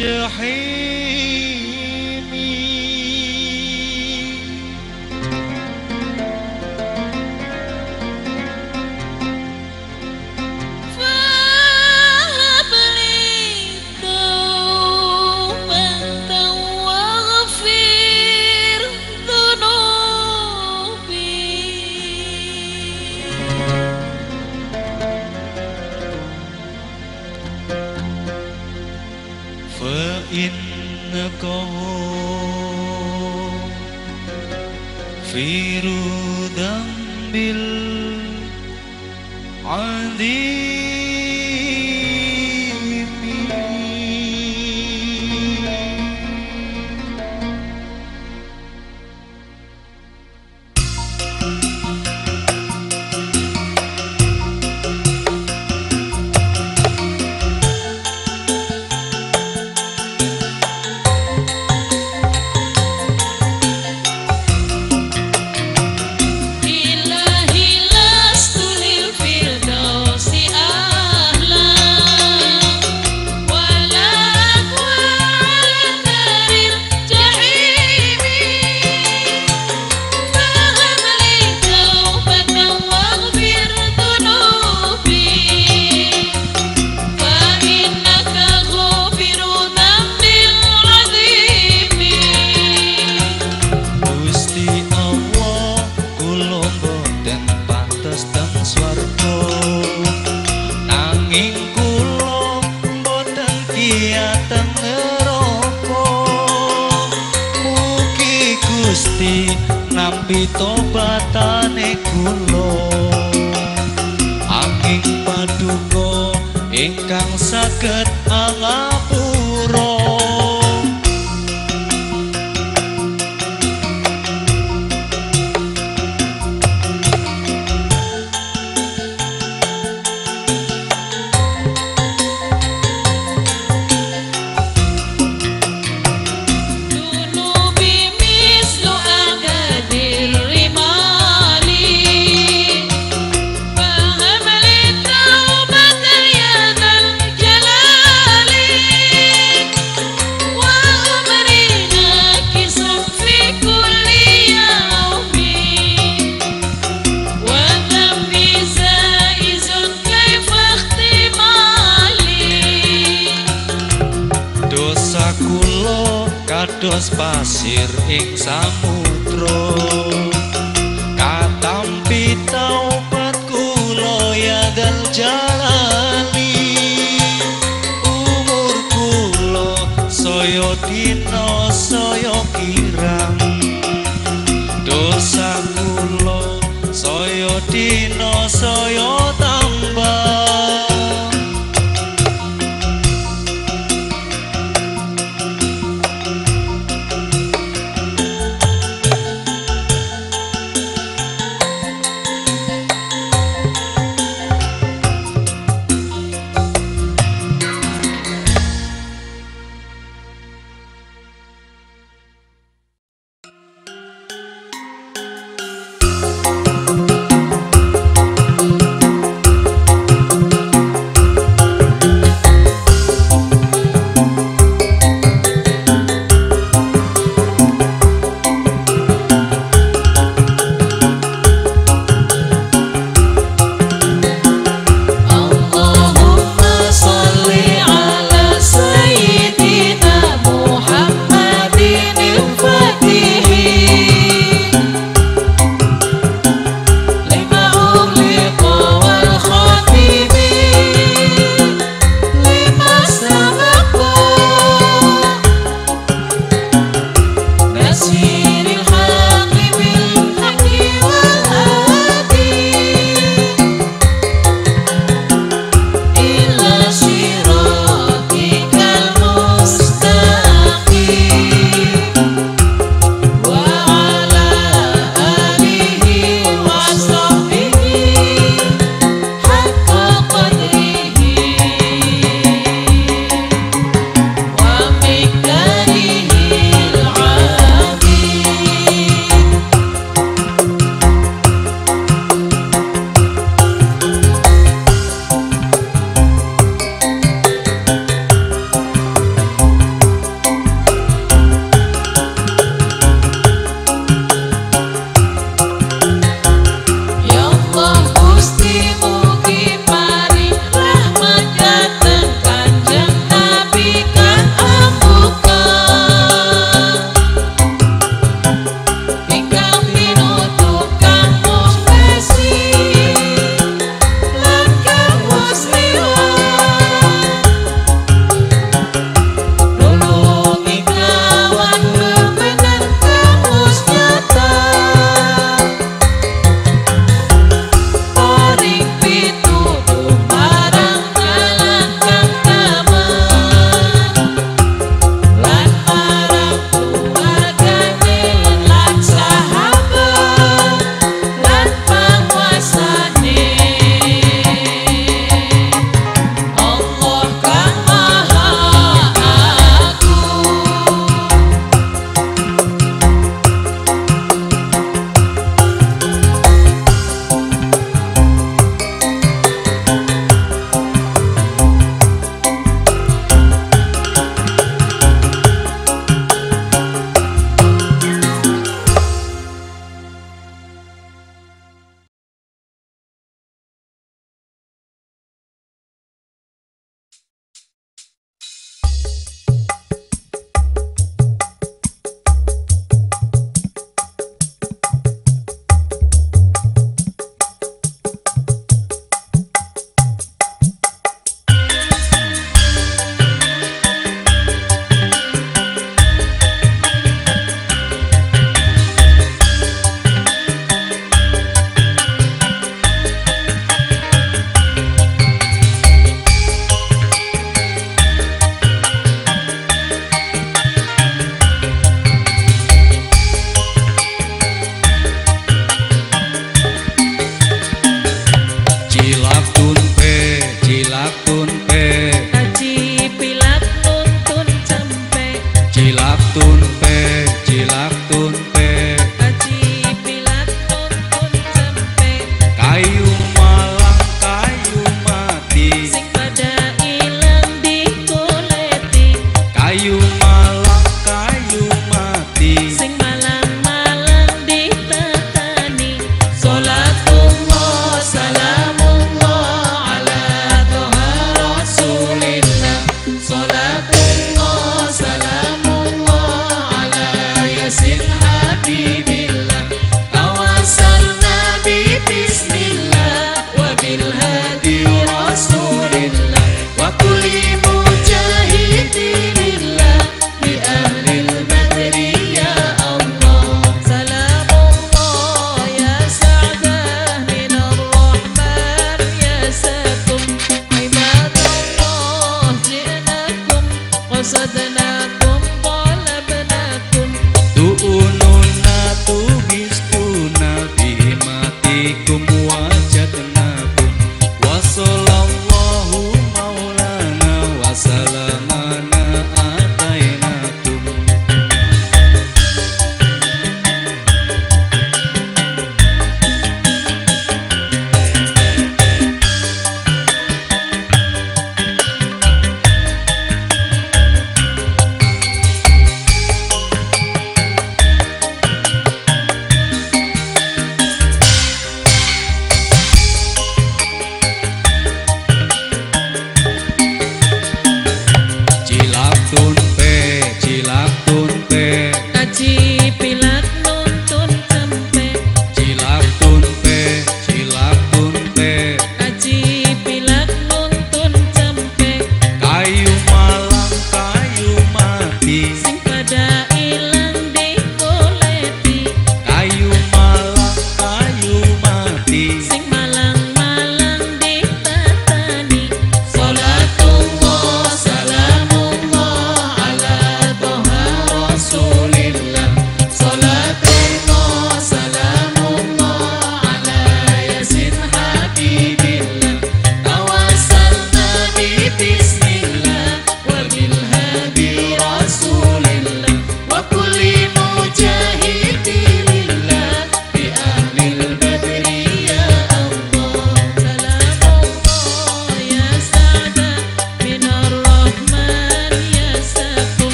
تحيط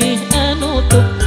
anutup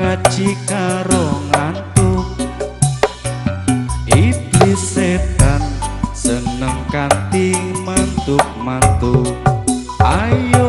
ngaji karo ngantuk. Iblis setan seneng kanti mantuk-mantuk. Ayo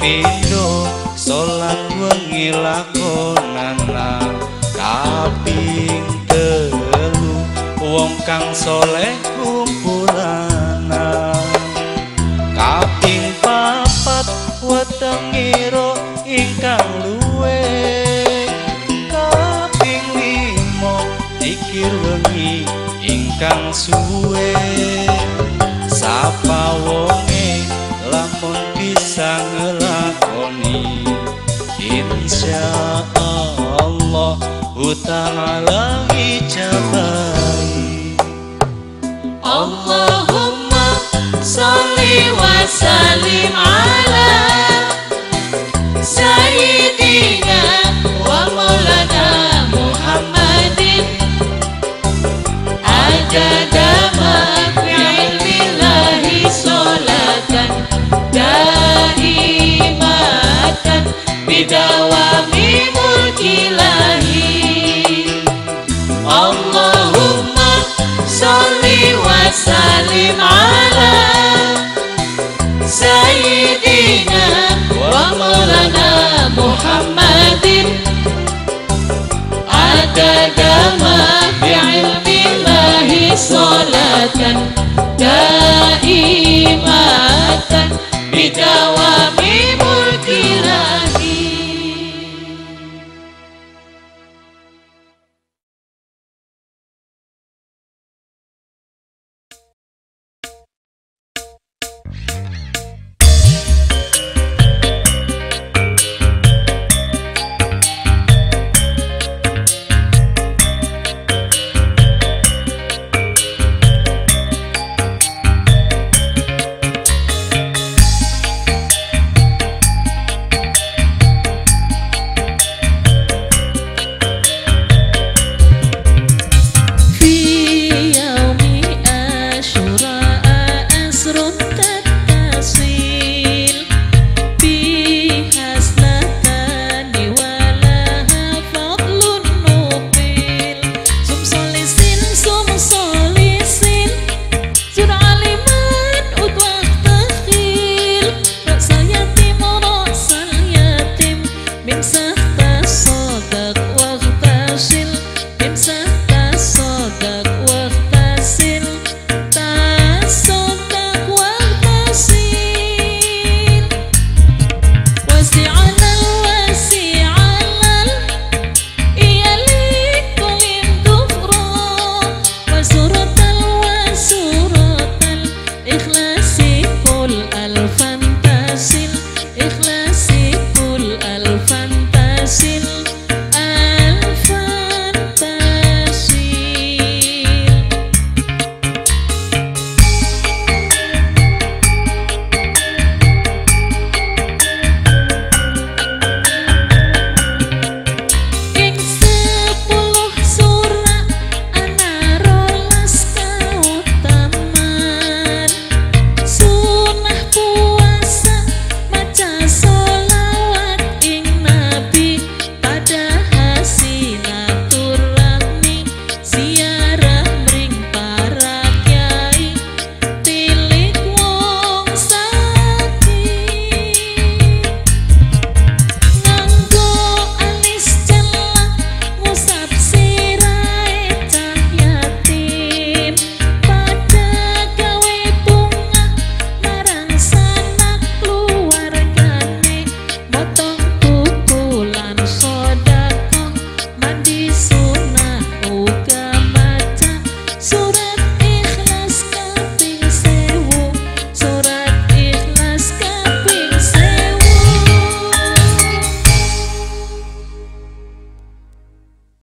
pindo salat wengi lakonana kaping telu wong kang saleh kumpulana. Kaping papat wetengira ingkang luwe. Kaping limo dikir wengi ingkang suwe. Sapa wong Masya Allah Ta'ala Solatan, daimatan.